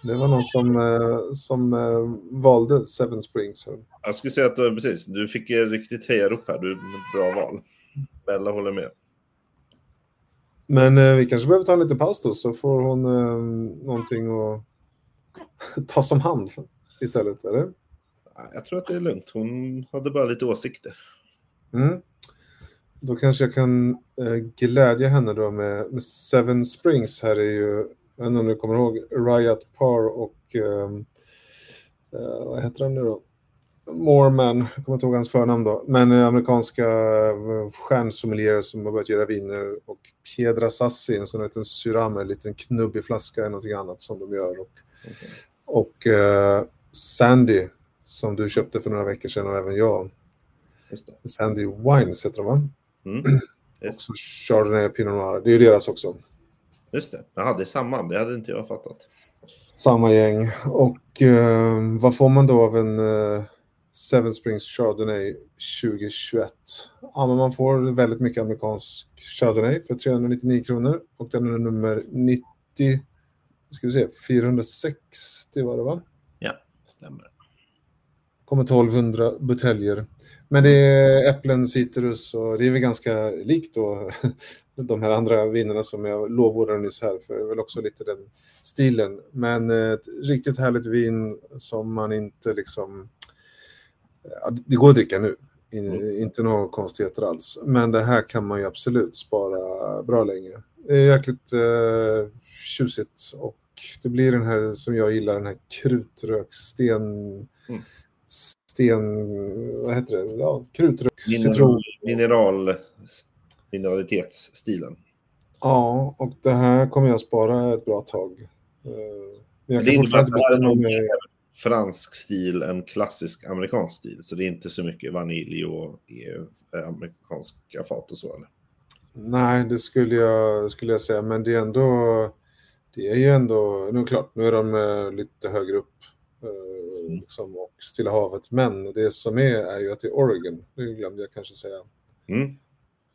Det var någon som, eh, som eh, valde Seven Springs. Jag skulle säga att du, precis, du fick riktigt hejarop här. Du är ett bra val. Bella håller med. Men eh, vi kanske behöver ta en liten paus då så får hon eh, någonting att ta som hand istället, eller? Jag tror att det är lugnt. Hon hade bara lite åsikter. Mm. Då kanske jag kan eh, glädja henne då med, med Seven Springs. Här är ju, jag vet inte om du kommer ihåg, Riot Par och eh, eh, vad heter han nu då? Moorman, jag kommer inte ihåg hans förnamn då, men amerikanska eh, stjärnsommelierer som har börjat göra viner och Piedra Sassi, en sån här liten syram, en liten knubbig flaska eller någonting annat som de gör. Och, och eh, Sandy som du köpte för några veckor sedan och även jag. Sandy Wines heter de va? Mm. Yes. Chardonnay Pinot Noir. Det är ju deras också. Just det. Jaha, det är samma. Det hade inte jag fattat. Samma gäng. Och eh, vad får man då av en eh, Seven Springs Chardonnay 2021? Ja, men man får väldigt mycket amerikansk Chardonnay för 399 kronor. Och den är nummer 90, ska vi se, 460 var det va? Ja, stämmer. Kommer 1200 buteljer. Men det är äpplen, citrus och det är väl ganska likt då de här andra vinerna som jag lovordade nyss här, för det är väl också lite den stilen. Men eh, ett riktigt härligt vin som man inte liksom... Ja, det går att dricka nu, In, inte några konstigheter alls. Men det här kan man ju absolut spara bra länge. Det är jäkligt eh, tjusigt och det blir den här som jag gillar, den här krutröksten sten, vad heter det? Ja, krutrök, citron. Mineral, mineralitetsstilen. Ja, och det här kommer jag spara ett bra tag. Men jag Det innebär att det här är nog mer fransk stil än klassisk amerikansk stil. Så det är inte så mycket vanilj och eh, amerikanska fat och så. Eller? Nej, det skulle jag, skulle jag säga, men det är ändå, det är ju ändå, nu är det klart, nu är de eh, lite högre upp eh, liksom, och Stilla havet, men det som är är ju att det är Oregon, det glömde jag kanske säga. Mm.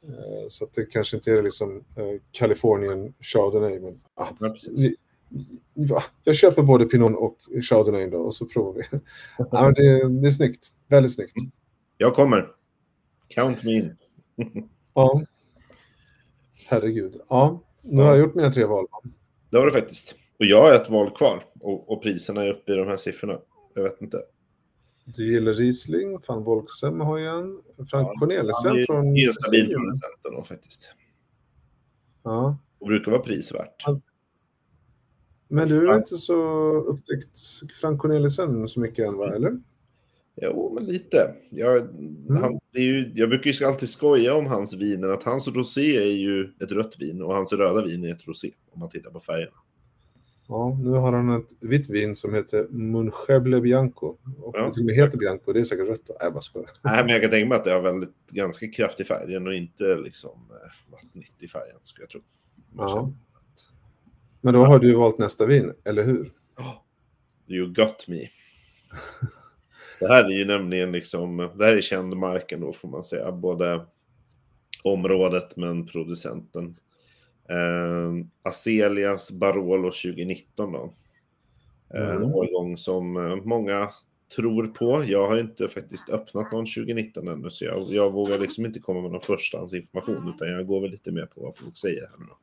Eh, så det kanske inte är liksom eh, Kalifornien Chardonnay, men ah, Ja, jag köper både Pinot och Chardonnay då och så provar vi. ja, det, det är snyggt, väldigt snyggt. Jag kommer. Count me in. Ja. Herregud. Ja, nu har jag gjort mina tre val. Det var det faktiskt. Och jag har ett val kvar. Och, och priserna är uppe i de här siffrorna. Jag vet inte. Du gillar Riesling, van Volksem har jag en. Frank Ja, Cornelissen Han är från... ju en stabil producent ändå faktiskt. Ja. Och brukar vara prisvärt. Men du har inte så upptäckt Frank Cornelissen så mycket än, va? Eller? Jo, men lite. Jag, han, det är ju, jag brukar ju alltid skoja om hans viner, att hans rosé är ju ett rött vin och hans röda vin är ett rosé, om man tittar på färgerna. Ja, nu har han ett vitt vin som heter Muncheble Bianco. Och Ja, det heter Bianco, det är säkert rött. Nej, bara skojar. Nej, men jag kan tänka mig att det har väldigt, ganska kraftig färg och inte liksom eh, vattnigt i färgen, skulle jag tro. Ja. att, Men då har du valt nästa vin, eller hur? "Oh, You got me. Det här är ju nämligen liksom, det här är känd marken då får man säga, både området men producenten. Eh, Aselias Barolo 2019 då. Eh, En Mm. årgång som många tror på. Jag har inte faktiskt öppnat någon 2019 ännu så jag, jag vågar liksom inte komma med någon förstahandsinformation utan jag går väl lite mer på vad folk säger här nu då.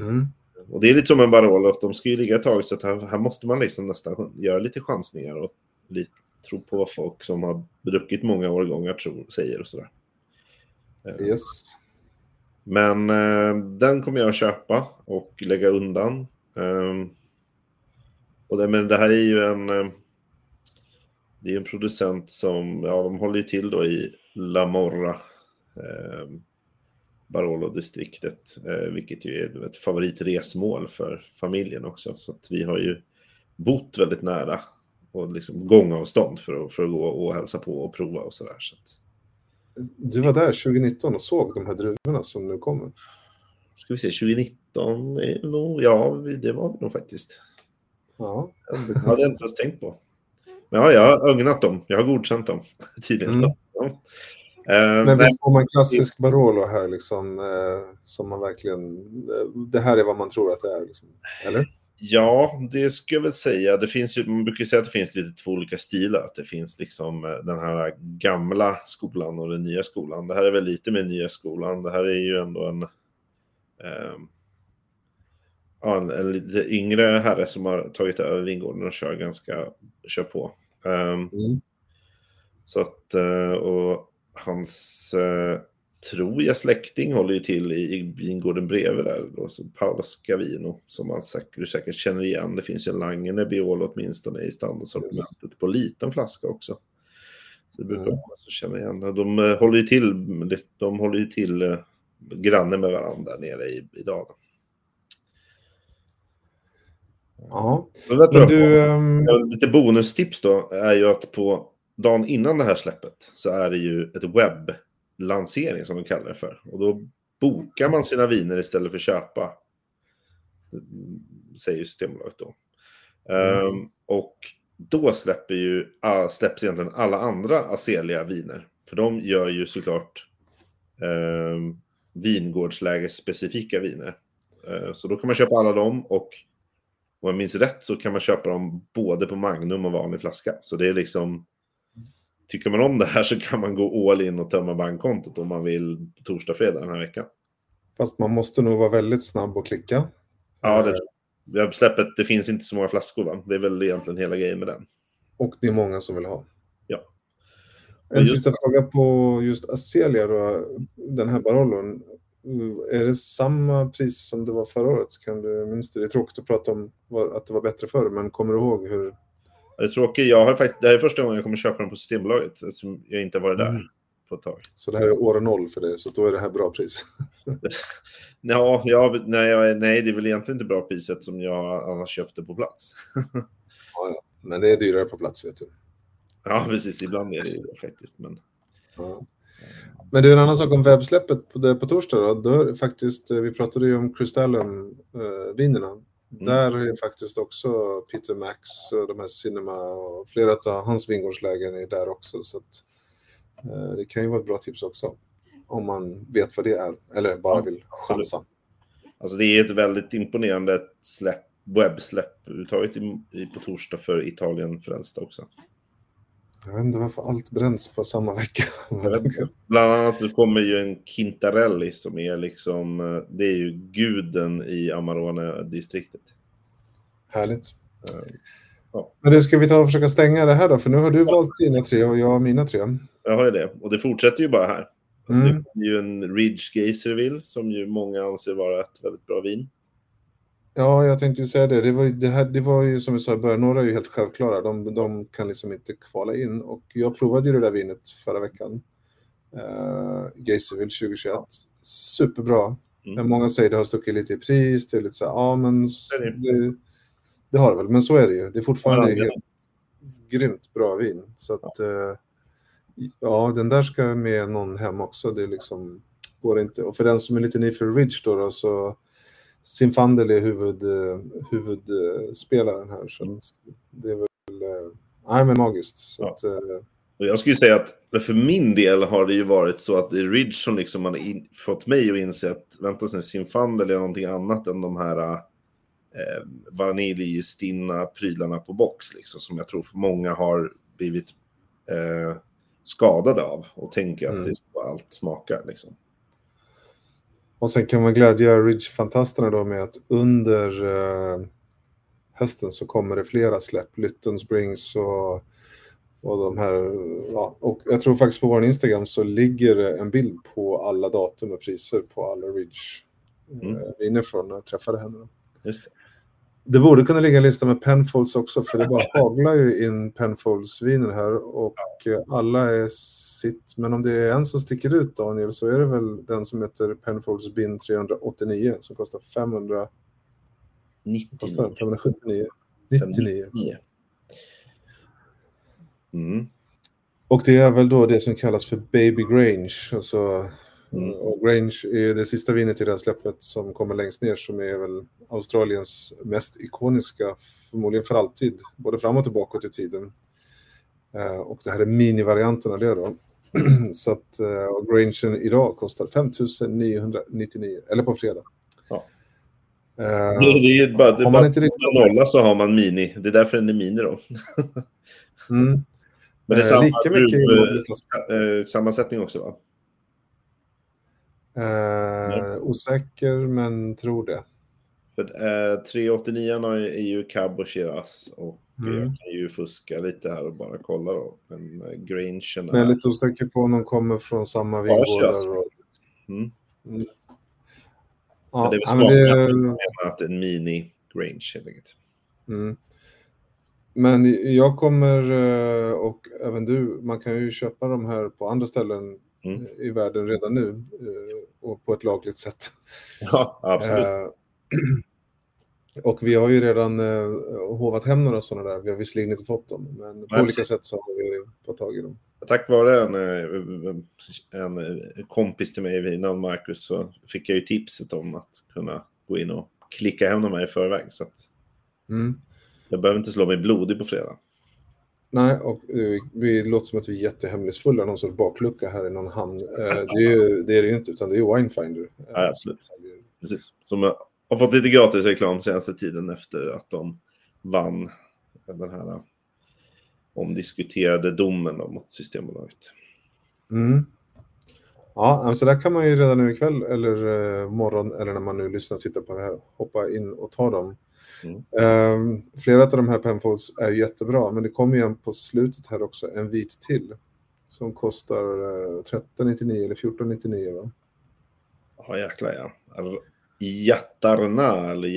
Mm. Och det är lite som en Barolo, att de ska ju ligga ett tag så att här, här måste man liksom nästan göra lite chansningar och lite, tro på vad folk som har druckit många årgångar tror, säger och sådär. Eh, Yes. Men eh, den kommer jag att köpa och lägga undan. Eh, och det, men det här är ju en... Eh, det är en producent som, ja de håller ju till då i La Morra. Eh, Barolo-distriktet, eh, vilket ju är ett favoritresmål för familjen också. Så att vi har ju bott väldigt nära och liksom gångavstånd för att, för att gå och hälsa på och prova och sådär. Så att, du var där 2019 och såg de här druvorna som nu kommer. ska vi se, 2019, är nog- ja det var vi nog faktiskt. Ja. Det hade jag inte ens tänkt på. Men ja, jag har ögnat dem. Jag har godkänt dem tydligen. Mm. Ja. Eh, Men visst får man klassisk Barolo här liksom, eh, som man verkligen, eh, det här är vad man tror att det är. Liksom. Eller? Ja, det skulle jag väl säga. Det finns ju, man brukar säga att det finns lite två olika stilar. Att det finns liksom eh, den här gamla skolan och den nya skolan. Det här är väl lite mer nya skolan. Det här är ju ändå en, ja, en, en lite yngre herre som har tagit över vingården och kör ganska, kör på. Ehm, Mm. Så att, eh, och hans, eh, tror jag, släkting håller ju till i, i vingården bredvid där. Då, så Paolo Scavino, som man säkert, du säkert känner igen. Det finns ju en Lange Nebbiolo åtminstone i standardsortimentet på liten flaska också. Så det brukar Mm. vara många som känner igen. De eh, håller ju till, de håller ju till eh, granne med varandra där nere i, i dalen. Ja. Så Men jag du, ehm, Ja, Lite bonustips då är ju att på dagen innan det här släppet så är det ju ett webblansering som de kallar det för. Och då bokar man sina viner istället för köpa. Säger Systembolaget då. Mm. Ehm, och då släpper ju, ah, släpps egentligen alla andra Azelia viner. För de gör ju såklart um, vingårdslägesspecifika viner. Eh, så då kan man köpa alla dem och om jag minns rätt så kan man köpa dem både på Magnum och vanlig flaska. Så det är liksom... Tycker man om det här så kan man gå all in och tömma bankkontot om man vill torsdag, fredag den här veckan. fast man måste nog vara väldigt snabb och klicka. Ja, det tror jag. Släppet, det finns inte så många flaskor va? Det är väl egentligen hela grejen med den. Och det är många som vill ha. Ja. En Just- sista fråga på just Azelia då, den här Barolon. Är det samma pris som det var förra året? Kan du minns det? Det är tråkigt att prata om att det var bättre förr, men kommer du ihåg hur? Det är tråkigt. Jag har faktiskt, det här är första gången jag kommer köpa den på Systembolaget eftersom jag inte har varit där. Mm. på ett tag. Så det här är år noll för dig, så då är det här bra pris. ja, ja nej, nej, det är väl egentligen inte bra pris eftersom jag annars köpte på plats. ja, ja. Men det är dyrare på plats, vet du. Ja, precis. Ibland är det ju det faktiskt. Men... Ja. Men det är en annan sak om webbsläppet på, det på torsdag. Då. då faktiskt, eh, vi pratade ju om Crystallum-vinerna. Mm. Där är faktiskt också Peter Max och de här Cinema och flera av hans vingårdslägen är där också. Så att, eh, det kan ju vara ett bra tips också. Om man vet vad det är eller bara vill chansa. Alltså det är ett väldigt imponerande släpp, webbsläpp överhuvudtaget på torsdag för Italien frälsta också. Jag vet inte varför allt bränns på samma vecka. Bland annat så kommer ju en Quintarelli som är liksom, eh, det är ju guden i Amarone-distriktet. Härligt. Uh, ja. Men det ska vi ta och försöka stänga det här då, för nu har du ja. valt dina tre och jag mina tre. Jag har ju det, och det fortsätter ju bara här. Alltså mm. Det är ju en Ridge Gazerville som ju många anser vara ett väldigt bra vin. Ja, jag tänkte ju säga det. Det var, ju, det, här, det var ju som vi sa i början, några är ju helt självklara. De, de kan liksom inte kvala in. Och jag provade ju det där vinet förra veckan. Uh, Gazerville 2021. Superbra. Mm. Men många säger det har stuckit lite i pris. Det är lite så här, ja men det, det, det, har det väl. Men så är det ju. Det är fortfarande ja, helt grymt bra vin. Så att, uh, ja, den där ska med någon hem också. Det liksom går inte. Och för den som är lite ny för Ridge då, då så Simfandel är huvud, eh, huvudspelaren här. Så mm. det är väl eh, nej, men magiskt. Så ja. att, eh, och jag skulle säga att för min del har det ju varit så att det är Ridge som liksom har in, fått mig att inse att vänta nu, Simfandel är någonting annat än de här eh, vaniljstinna prylarna på box, liksom, som jag tror många har blivit eh, skadade av och tänker mm. att det är så allt smakar. Liksom. Och sen kan man glädja Ridge-fantasterna då med att under eh, hösten så kommer det flera släpp, Lytton Springs och, och de här, ja, och jag tror faktiskt på vår Instagram så ligger det en bild på alla datum och priser på alla Ridge mm. eh, från när jag träffade henne. Just det. Det borde kunna ligga en lista med Penfolds också, för det bara haglar ju in Penfolds-viner här och alla är sitt. Men om det är en som sticker ut, Daniel, så är det väl den som heter Penfolds Bin 389 som kostar 500... 99. Kostar 579. 99. Mm. Och det är väl då det som kallas för Baby Grange, alltså Mm. Och Grange är det sista vinet i det här släppet som kommer längst ner som är väl Australiens mest ikoniska, förmodligen för alltid, både fram och tillbaka i tiden. Uh, och det här är minivarianten av det då. Så att uh, Grangen idag kostar 5999, eller på fredag. Ja. Uh, det, är bara, det är bara inte riktigt... nolla så har man mini. Det är därför den är mini då. mm. Men det är samma, lika mycket sammansättning också va? Eh, osäker, men tror det. För, eh, 389 är ju Cab och Shiraz och mm. jag kan ju fuska lite här och bara kolla då. Men eh, Grangen är... Jag är lite osäker på om de kommer från samma vingårdar. Och... Mm. Mm. Ja, det är väl smakmässigt det... menar att det är en mini Grange helt enkelt. Mm. Men jag kommer, eh, och även du, man kan ju köpa de här på andra ställen mm. i världen redan nu eh, och på ett lagligt sätt. Ja, absolut. Eh, och vi har ju redan eh, hovat hem några sådana där. Vi har visserligen inte fått dem, men på Nej, olika sätt så har vi fått tag i dem. Tack vare en, en kompis till mig vid namn Marcus så fick jag ju tipset om att kunna gå in och klicka hem de här i förväg. Så att mm. Jag behöver inte slå mig blodig på fredag. Nej, och uh, vi låter som att vi är jättehemlighetsfulla, någon sorts baklucka här i någon hamn. Uh, det, är ju, det är det ju inte, utan det är Winefinder. Ja, absolut. Precis. Som har fått lite gratis reklam senaste tiden efter att de vann den här omdiskuterade domen mot Systembolaget. Mm. Ja, så alltså där kan man ju redan nu ikväll eller morgon eller när man nu lyssnar och tittar på det här hoppa in och ta dem. Mm. Um, flera av de här Penfolds är jättebra, men det kommer ju en på slutet här också, en vit till. Som kostar uh, 13,99 eller 14,99 va? Ja jäklar ja. Jättarna eller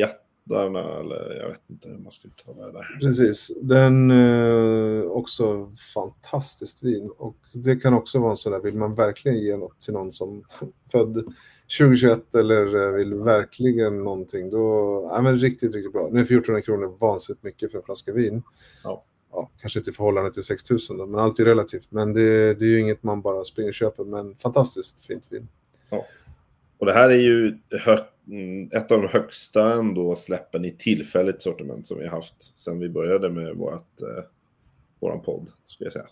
Raddarna eller jag vet inte hur man ska uttala det där. Precis. Den eh, också fantastiskt vin. Och det kan också vara en sån där, vill man verkligen ge något till någon som född 2021 eller eh, vill verkligen någonting, då, ja men riktigt, riktigt bra. Nu är 1400 kronor vansinnigt mycket för en flaska vin. Ja. Ja, kanske inte i förhållande till 6000 då, men allt är relativt. Men det, det är ju inget man bara springer och köper, men fantastiskt fint vin. Och det här är ju hö- mm, Mm, ett av de högsta ändå släppen i tillfälligt sortiment som vi har haft sedan vi började med vårt, eh, våran podd, skulle jag säga.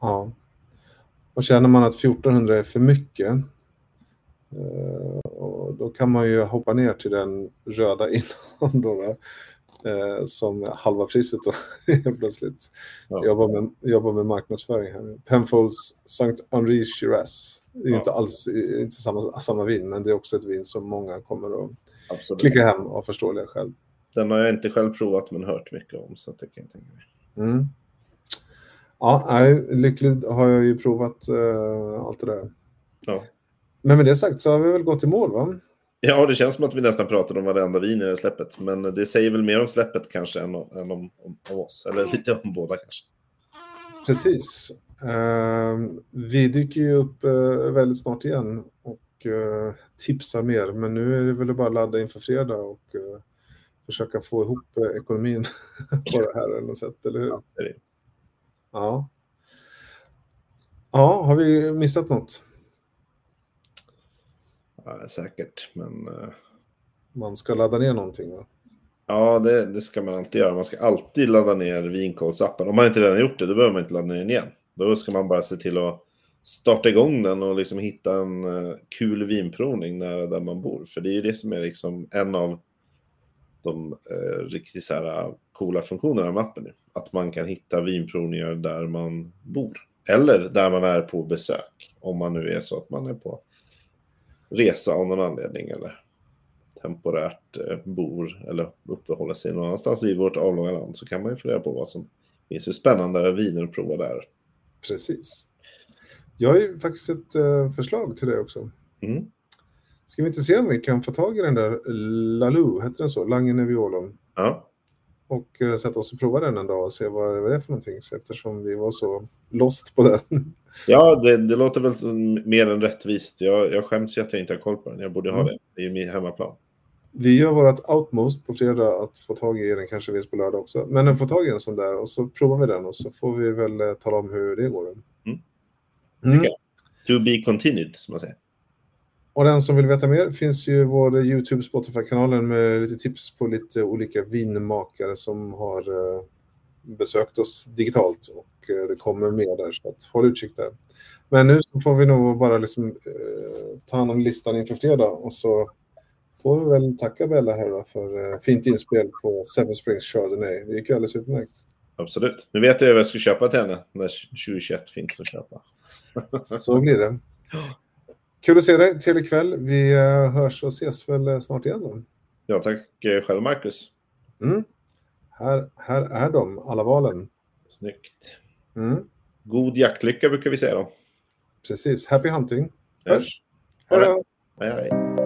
Ja. Och känner man att 1400 är för mycket, eh, och då kan man ju hoppa ner till den röda innan då, då, eh, som halva priset då, plötsligt. Ja. Jobbar, med, jobbar med marknadsföring här. Penfolds St. Henri Shiraz. Det är Ja. inte alls inte samma, samma vin, men det är också ett vin som många kommer att Absolut. klicka hem av förståeliga skäl. Den har jag inte själv provat men hört mycket om, så det kan jag tänka mig. Mm. Ja, lyckligt har jag ju provat eh, allt det där. Ja. Men med det sagt så har vi väl gått i mål, va? Ja, det känns som att vi nästan pratade om varenda vin i det släppet. Men det säger väl mer om släppet kanske än, om, än om, om, om oss. Eller lite om båda kanske. Precis. Eh, vi dyker ju upp eh, väldigt snart igen och eh, tipsar mer. Men nu är det väl bara att ladda inför fredag och eh, försöka få ihop ekonomin på det här eller något sätt, eller hur? Ja, det är det. Ja. Ja, har vi missat något? Ja, säkert, men... eh, Man ska ladda ner någonting, va? Ja, det, det ska man alltid göra. Man ska alltid ladda ner Vinkolsappen. Om man inte redan gjort det, då behöver man inte ladda ner den igen. Då ska man bara se till att starta igång den och liksom hitta en eh, kul vinprovning nära där man bor. För det är ju det som är liksom en av de eh, riktigt så här, coola funktionerna med appen. Att man kan hitta vinprovningar där man bor. Eller där man är på besök. Om man nu är så att man är på resa av någon anledning. Eller temporärt eh, bor eller uppehåller sig någon annanstans i vårt avlånga land så kan man ju fundera på vad som finns för spännande viner att prova där. Precis. Jag har ju faktiskt ett eh, förslag till det också. Mm. Ska vi inte se om vi kan få tag i den där Lalou, heter den så? Lange Neviolon. Ja, Och eh, sätta oss och prova den en dag och se vad det är för någonting. Eftersom vi var så lost på den. Ja det, det låter väl som mer än rättvist. Jag, jag skäms ju att jag inte har koll på den. Jag borde ha Mm. det. Det är ju min hemmaplan. Vi gör vårt outmost på fredag att få tag i den, kanske finns på lördag också. Men att få tag i en sån där och så provar vi den och så får vi väl eh, tala om hur det går. Mm. Mm. To be continued, som man säger. Och den som vill veta mer finns ju vår YouTube Spotify-kanalen med lite tips på lite olika vinmakare som har eh, besökt oss digitalt och eh, det kommer mer där så att håll utkik där. Men nu får vi nog bara liksom, eh, ta hand om listan inför fredag och så får vi väl tacka Bella här då för eh, fint inspel på Seven Springs Chardonnay. Det gick ju alldeles utmärkt. Absolut. Nu vet jag vad jag ska köpa till henne när 2021 finns att köpa. Så blir det. Kul att se dig, trevlig kväll. Vi eh, hörs och ses väl eh, snart igen då. Ja, tack själv Marcus. Mm. Här, här är de, alla valen. Snyggt. Mm. God jaktlycka brukar vi säga då. Precis. Happy hunting. Hörs. Hej då! Hej, hej.